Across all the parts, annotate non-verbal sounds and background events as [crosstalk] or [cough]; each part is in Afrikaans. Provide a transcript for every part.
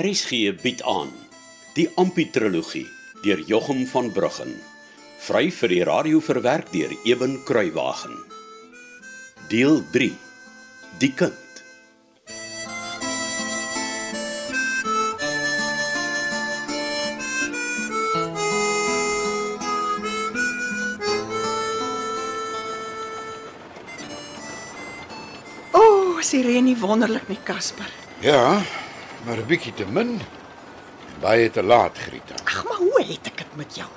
RSG bied aan die Amputrologie deur Jochum van Bruggen. Vry vir die radio verwerk deur Eben Kruiwagen. Deel 3. Die kind. O, oh, die reën nie wonderlik nie, Casper? Ja, maar 'n bietjie te min. Baie te laat, Grieta. Ag, maar hoe het ek dit met jou?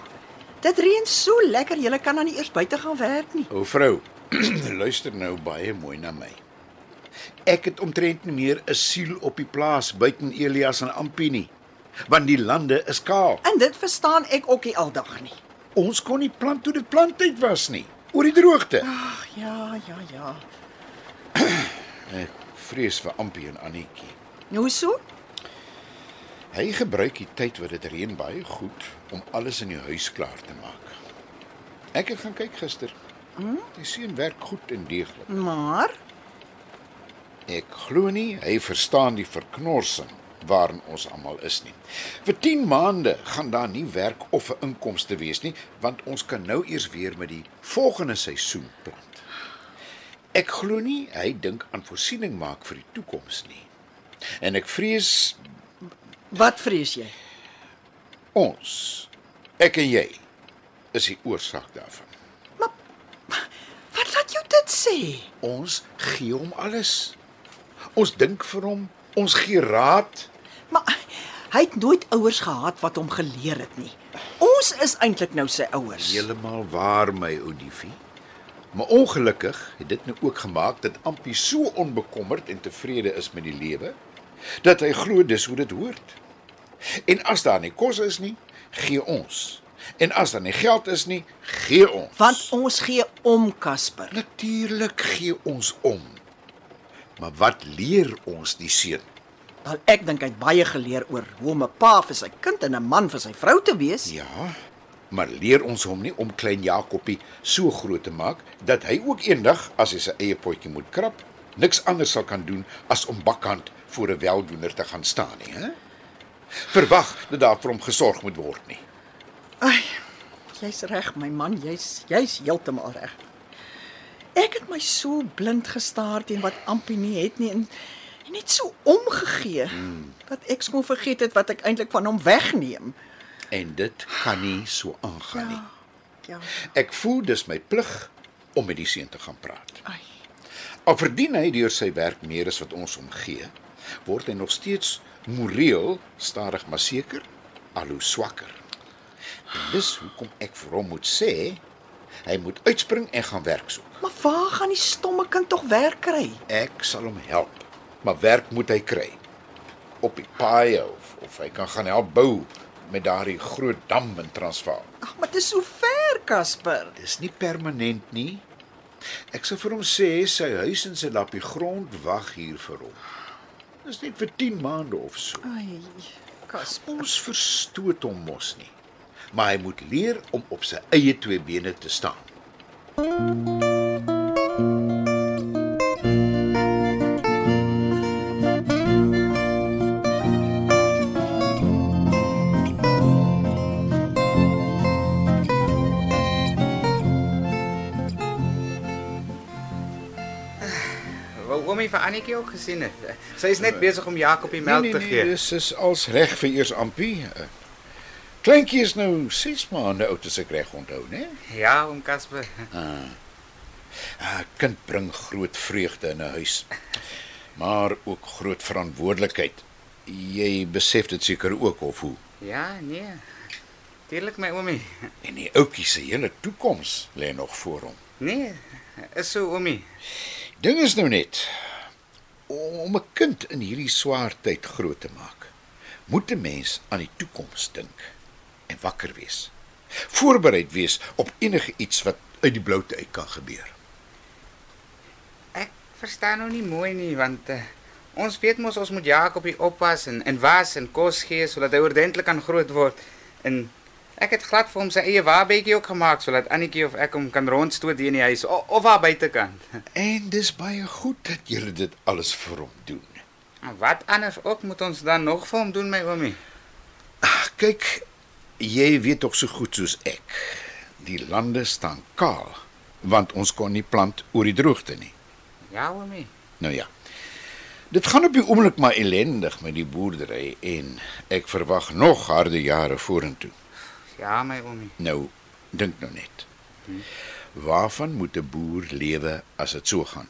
Dit reën so lekker, jy kan dan nie eers buite gaan werk nie. O vrou, [clears throat] luister nou baie mooi na my. Ek het omtrent nie meer 'n siel op die plaas buiten Elias en Ampie nie, want die lande is kaal. En dit verstaan ek ook nie aldag nie. Ons kon nie plant toe dit planttyd was nie, oor die droogte. Ag, ja, ja, ja. [clears throat] Ek vrees vir Ampie en Annetjie. Nou so? Hy gebruik die tyd wat dit reën baie goed om alles in die huis klaar te maak. Ek het gaan kyk gister. Hm? Die seun werk goed en deeglik. Maar Ek glo nie hy verstaan die verknorsing waarin ons almal is nie. Vir 10 maande gaan daar nie werk of 'n inkomste wees nie, want ons kan nou eers weer met die volgende seisoen plant. Ek glo nie hy dink aan voorsiening maak vir die toekoms nie. En ek vrees wat vrees jy? ons, ek en jy, is die oorsaak daarvan. Wat laat jou dit sê? Ons gee hom alles. Ons dink vir hom, ons gee raad. Maar hy het nooit ouers gehad wat hom geleer het nie. Ons is eintlik nou sy ouers. Heeltemal waar my Odifie. Maar ongelukkig het dit nou ook gemaak dat Ampie so onbekommerd en tevrede is met die lewe dat hy glo dis hoe dit hoort. En as daar nie kos is nie, gee ons. En as daar nie geld is nie, gee ons. Want ons gee om, Casper. natuurlik gee ons om. Maar wat leer ons die seun? Wel ek dink hy het baie geleer oor hoe om 'n pa vir sy kind en 'n man vir sy vrou te wees. Ja, maar leer ons hom nie om klein Jakobie so groot te maak dat hy ook eendag as hy sy eie potjie moet krap, niks anders sal kan doen as om bakkant voor 'n weldoener te gaan staan nie, hè? Verwag dat daar vir hom gesorg moet word nie. Ai, jy's reg, my man, jy's jy's heeltemal reg. Ek het my so blind gestaar teen wat Ampie nie het nie en, en net so omgegee hmm. dat ek skoon vergeet het wat ek eintlik van hom wegneem. En dit kan nie so aangaan nie. Ja. Ek voel dis my plig om met die seun te gaan praat. Ai. Al verdien hy deur sy werk meer as wat ons hom gee, word hy nog steeds moreel, stadig maar seker, al hoe swakker. En dis hoekom ek vir hom moet sê hy moet uitspring en gaan werk soek. Maar waar gaan die stomme kind tog werk kry? Ek sal hom help, maar werk moet hy kry. Op die paai of of hy kan gaan help bou met daardie groot dam in Transvaal. Ag, maar dit is so ver, Casper. Dis nie permanent nie. Ek sou vir hom sê sy huis en sy lappie grond wag hier vir hom. Dis net vir 10 maande of so. Ai, Casper. Ons verstoot hom mos nie. Maar hy moet leer om op sy eie twee bene te staan. Wou oomie vir Annetjie ook gesien het. Sy is net besig om Jakob die melk te gee. dis is als reg vir eers Ampie. Kleintjie is nou 6 maande oud as ek reg onthou, né? Ja, oom Casper. 'n Kind bring groot vreugde in 'n huis. Maar ook groot verantwoordelikheid. Jy besef dit seker ook of hoe? Ja, nee. Tuurlik my oomie. En die ouetjie se hele toekoms lê nog voor hom. Nee, is so oomie. Ding is nou net om 'n kind in hierdie swaar tyd groot te maak, moet 'n mens aan die toekoms dink en wakker wees. Voorbereid wees op enige iets wat uit die bloute uit kan gebeur. Ek verstaan nou nie mooi nie want uh, ons weet mos ons moet Jakob hier oppas en en was en kos gee sodat hy ordentlik kan groot word. En Ek het glad vir hom sy eie waarbetjie ook gemaak sodat Annetjie of ek hom kan rondstoot hier in die huis of, of daar buitekant. [laughs] En dis baie goed dat julle dit alles vir hom doen. En Wat anders ook moet ons dan nog vir hom doen, my oomie? Kyk, jy weet tog so goed soos ek. Die lande staan kaal want ons kon nie plant oor die droogte nie. Ja, oomie. Nou ja. Dit gaan op die oomblik maar ellendig met die boerdery en ek verwag nog harde jare vorentoe. Ja, my oomie. Nou, dink nou net. Waarvan moet 'n boer lewe as dit so gaan?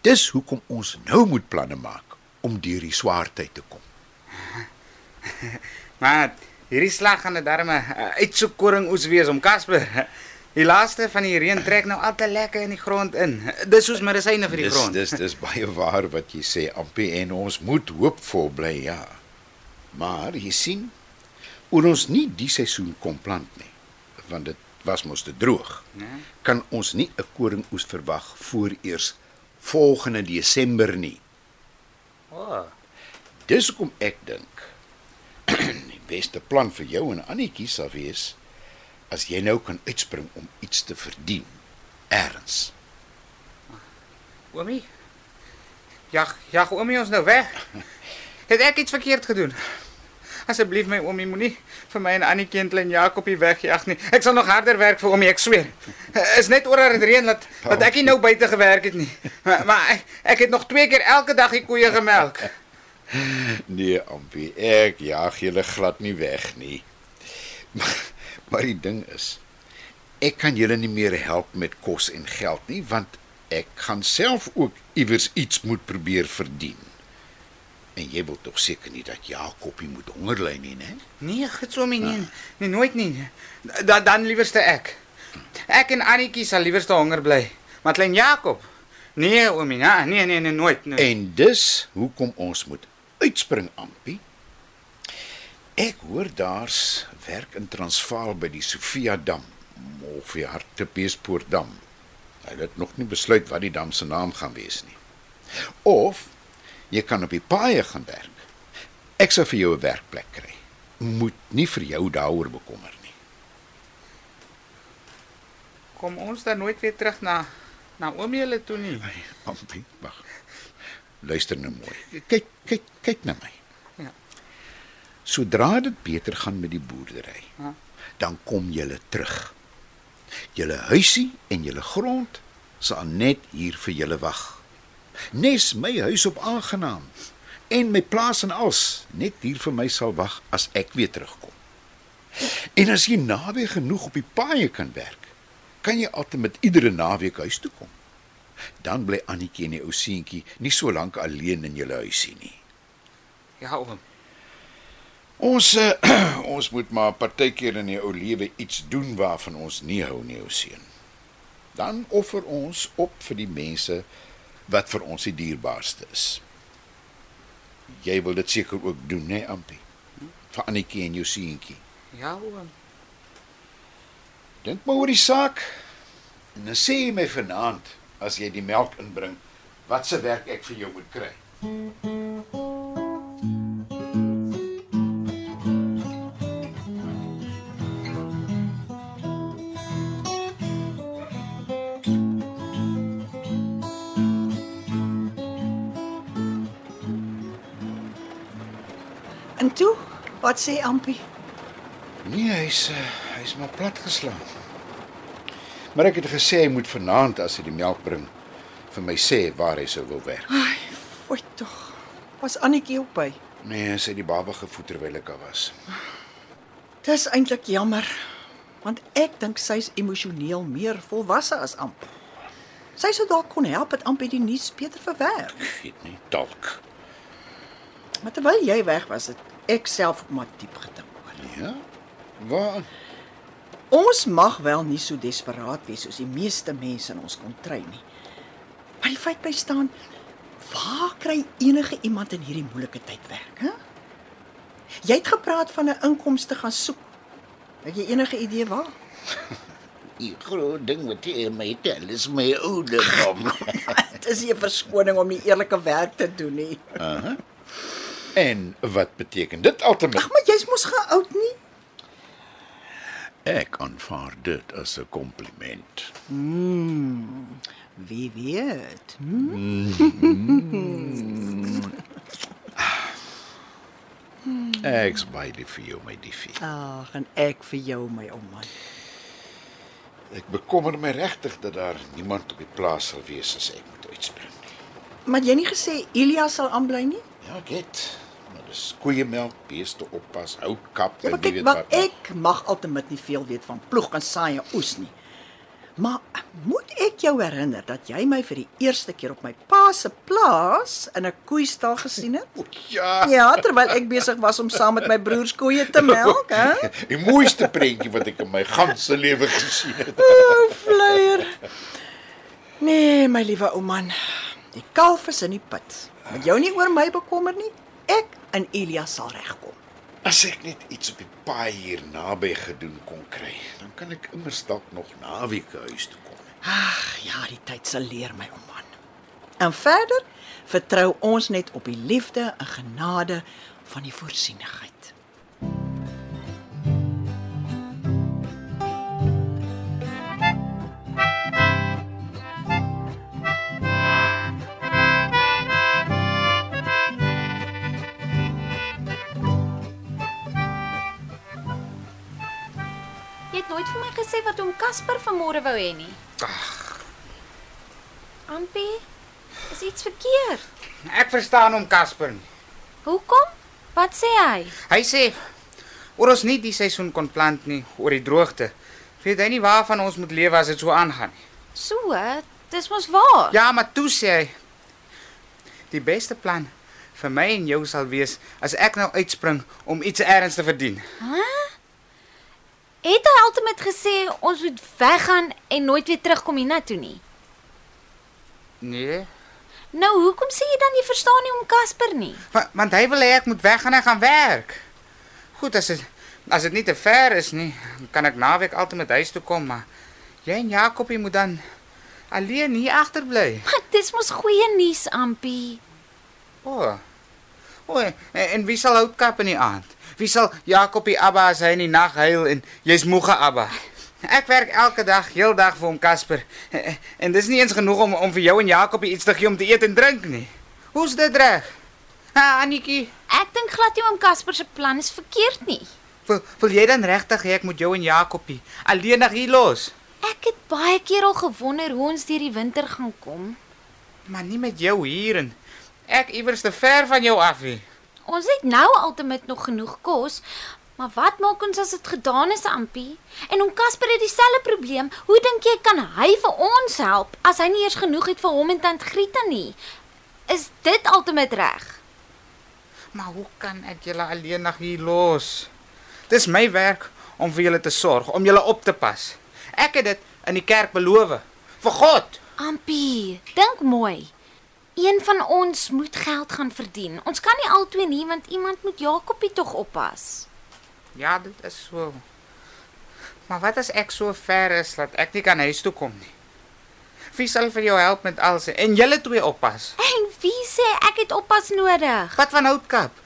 Dis hoekom ons nou moet planne maak om deur die swaar tyd te kom. [laughs] Maar hierdie slag gaan 'n darme uitsoekoring oes wees om Casper. Die laaste van die reën trek nou al te lekker in die grond in. Dis soos medisyne vir die dis, grond. Dis dis [laughs] baie waar wat jy sê, Ampie, en ons moet hoopvol bly, ja. Maar jy sien, oor ons nie die seisoen kom plant nie, want dit was mos te droog. Ja. Kan ons nie 'n koringoes verwag voor eers volgende Desember nie. O, oh, Dis hoekom ek dink [clears throat] die beste plan vir jou en Annetjie sal wees as jy nou kan uitspring om iets te verdien. Erns. oomie. Jag, jag oomie ons nou weg. [laughs] Het ek iets verkeerd gedoen? Asseblief my oomie moenie vir my en Annetjie en klein Jakobie wegjag nie. Ek sal nog harder werk vir oomie, ek sweer. Is net oor dit reën dat dat ek nie nou buite gewerk het nie. Maar, maar ek, ek het nog twee keer elke dag die koeie gemelk. Nee, Ampie, ek jaag julle glad nie weg nie. Maar, maar die ding is, ek kan julle nie meer help met kos en geld nie, want ek gaan self ook iewers iets moet probeer verdien. En jy wil tog seker nie dat Jakobie moet honger ly nie, né? Nee, gits oomie nie, nie nooit nie. Da, dan liewerste ek. Ek en Annetjie sal liewerste honger bly. Maar klein Jakob? Nee, oomie, nee, nee, nee, nee nooit, nooit. En dis hoekom ons moet uitspring, Ampie. Ek hoor daar's werk in Transvaal by die Sofia dam of die Hartbeespoort dam. Hulle het nog nie besluit wat die dam se naam gaan wees nie. Of jy kan op die paaie gaan werk. Ek sal vir jou 'n werkplek kry. Moet nie vir jou daaroor bekommer nie. Kom ons dan nooit weer terug na na oomie hulle toe nie. Ai, Ampie, wag. Luister nou mooi. Kyk, kyk, kyk na my. Ja. Sodra dit beter gaan met die boerdery, Ja. dan kom julle terug. Julle huisie en julle grond sal net hier vir julle wag. Nes my huis op aangenaam en my plaas en als net hier vir my sal wag as ek weer terugkom. En as jy naby genoeg op die paaie kan werk, kan jy altyd met iedere naweek huis toe kom. Dan bly Annetjie en die ou seentjie nie so lank alleen in julle huisie nie. Ja, oom. Ons uh, [clears throat] ons moet maar partykeer in die ou lewe iets doen waarvan ons nie hou nie, ou seun. Dan offer ons op vir die mense wat vir ons die dierbaarste is. Jy wil dit seker ook doen, né, Ampie? Vir Annetjie en jou seentjie. Ja, oom. Dink maar oor die saak. En dan sê jy my vanaand as jy die melk inbring, wat se werk ek vir jou moet kry. En toe, wat sê Ampie? Nee, hy's uh, hy's maar plat geslaan. Maar ek het gesê hy moet vanaand as hy die melk bring vir my sê waar hy sou wil werk. Ai, fooi tog. Was Annetjie ook by? Nee, sy het die baba gevoed terwyl ek daar was. Dis eintlik jammer, want ek dink sy's emosioneel meer volwasse as Amp. Sy sou dalk kon help het Ampie die nuus beter verwerk. Ek weet nie dalk. Maar terwyl jy weg was, het ek self ook maar diep gedink oor. Ja? Waar? Ons mag wel nie so desperaat wees soos die meeste mense in ons kontry nie. Maar die feit bly staan, waar kry enige iemand in hierdie moeilike tyd werk, hè? Jy het gepraat van 'n inkomste gaan soek. Het jy enige idee waar? [laughs] Die groot ding wat jy my tel is my ouderdom. [laughs] Dit is 'n verskoning om nie eerlike werk te doen nie. En wat beteken dit altemat? Ag, maar jy's mos geoud nie. Ek aanvaar dit as 'n kompliment. Wie weet? Hm? Ek's baie lief vir jou, my liefie. Ag, en ek vir jou my ouma. Ek bekommer my regtig dat daar niemand op die plaas sal wees as ek moet uitspring. Maar jy nie gesê Elia sal aanbly nie? Ja, ek het. Maar dis koeiemelk, beeste oppas, hout kap Ja, en maar wie weet wat wat. ek mag altemit nie veel weet van ploeg en saai en oes nie. Maar moet ek jou herinner dat jy my vir die eerste keer op my pa se plaas in 'n koeistal gesien het? Ja. Ja, terwyl ek besig was om saam met my broers koeie te melk, hè? [laughs] Die mooiste prentjie wat ek in my ganse lewe gesien het. O, vleier. Nee, my liewe ou man. Die kalf is in die put. Moet jou nie oor my bekommer nie. Ek en Elia sal regkom. As ek net iets op die paai hier naby gedoen kon kry, dan kan ek immers dalk nog naweke huis toe kom. Ag, ja, die tyd sal leer my ou man. En verder vertrou ons net op die liefde en genade van die voorsienigheid. Casper vanmôre wou hê nie. Ag, Ampie, is iets verkeerd. ek verstaan hom Casper nie. Hoekom? Wat sê hy? Hy sê oor ons nie die seisoen kon plant nie oor die droogte. Weet hy nie waarvan ons moet lewe as dit so aangaan nie. So, dis mos waar. Ja, maar toe sê hy die beste plan vir my en jou sal wees as ek nou uitspring om iets erns te verdien. Het hy altyd gesê ons moet weggaan en nooit weer terugkom hiernatoe nie? Nee, Nou, hoekom sê jy dan jy verstaan nie om Casper nie? want, want hy wil hê ek moet weggaan en gaan werk. Goed, as dit as dit nie te ver is nie, kan ek naweek altyd met huis toe kom, maar jy en Jakobie moet dan alleen hier agterbly. Maar dis mos goeie nuus, Ampie. O. Oh. O, en, en wie sal hout kap in die aand? Wie sal Jakobie Abba as hy in die nag huil en jy's moeg Abba? Ek werk elke dag, heeldag vir hom Casper. En dis nie eens genoeg om om vir jou en Jakobie iets te gee om te eet en drink nie. Hoe's dit reg? Ha, Anetjie, Ek dink glad nie oom Casper se plan is verkeerd nie. wil, wil jy dan regtig hê ek moet jou en Jakobie alleenig hier los? Ek het baie keer al gewonder hoe ons deur die winter gaan kom. Maar nie met jou hier en ek iewers te ver van jou af nie. Ons het nou altyd nog genoeg kos, maar wat maak ons as dit gedaan is, Ampie? En om Casper het dieselfde probleem. Hoe dink jy kan hy vir ons help as hy nie eers genoeg het vir hom en tant Grieta nie? Is dit altyd reg? Maar hoe kan ek julle alleenig hier los? Dis my werk om vir julle te sorg, om julle op te pas. Ek het dit in die kerk beloof. Vir God. Ampie, dink mooi. Een van ons moet geld gaan verdien. Ons kan nie albei nie want iemand moet Jakobie tog oppas. Ja, dit is so. Maar wat as ek so ver is dat ek nie kan huis toe kom nie? Wie sal vir jou help met alles en julle twee oppas? En wie sê ek het oppas nodig? Wat van houtkap?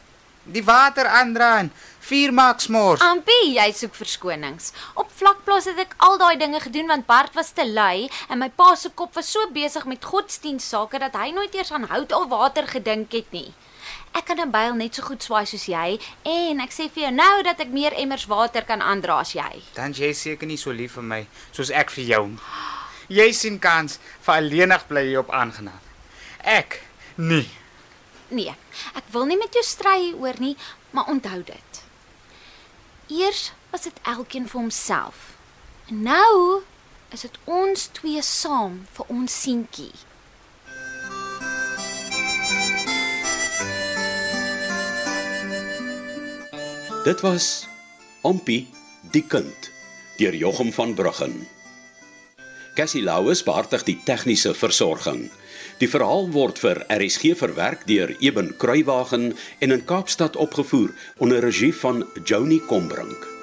Die water aandra en vuur maak smors. Ampie, jy soek verskonings. Op vlakplaas het ek al daai dinge gedoen want Bart was te lui en my pa se kop was so besig met godsdienstsake dat hy nooit eers aan hout of water gedink het nie. Ek kan 'n byl net so goed swaai soos jy en ek sê vir jou nou dat ek meer emmers water kan aandra as jy. Dan jy seker nie so lief vir my soos ek vir jou. nie. Jy sien kans vir alleenig bly hier op aangenaam. Ek nee. Nee, ek wil nie met jou stry hieroor nie, maar onthou dit. Eers was dit elkeen vir homself. En nou is dit ons twee saam vir ons seentjie. Dit was Ampie die kind deur Jochum van Bruggen. Cassie Louws behartig die tegniese versorging. Die verhaal word vir RSG verwerk deur Eben Kruiwagen en in Kaapstad opgevoer onder regie van Joni Combrink.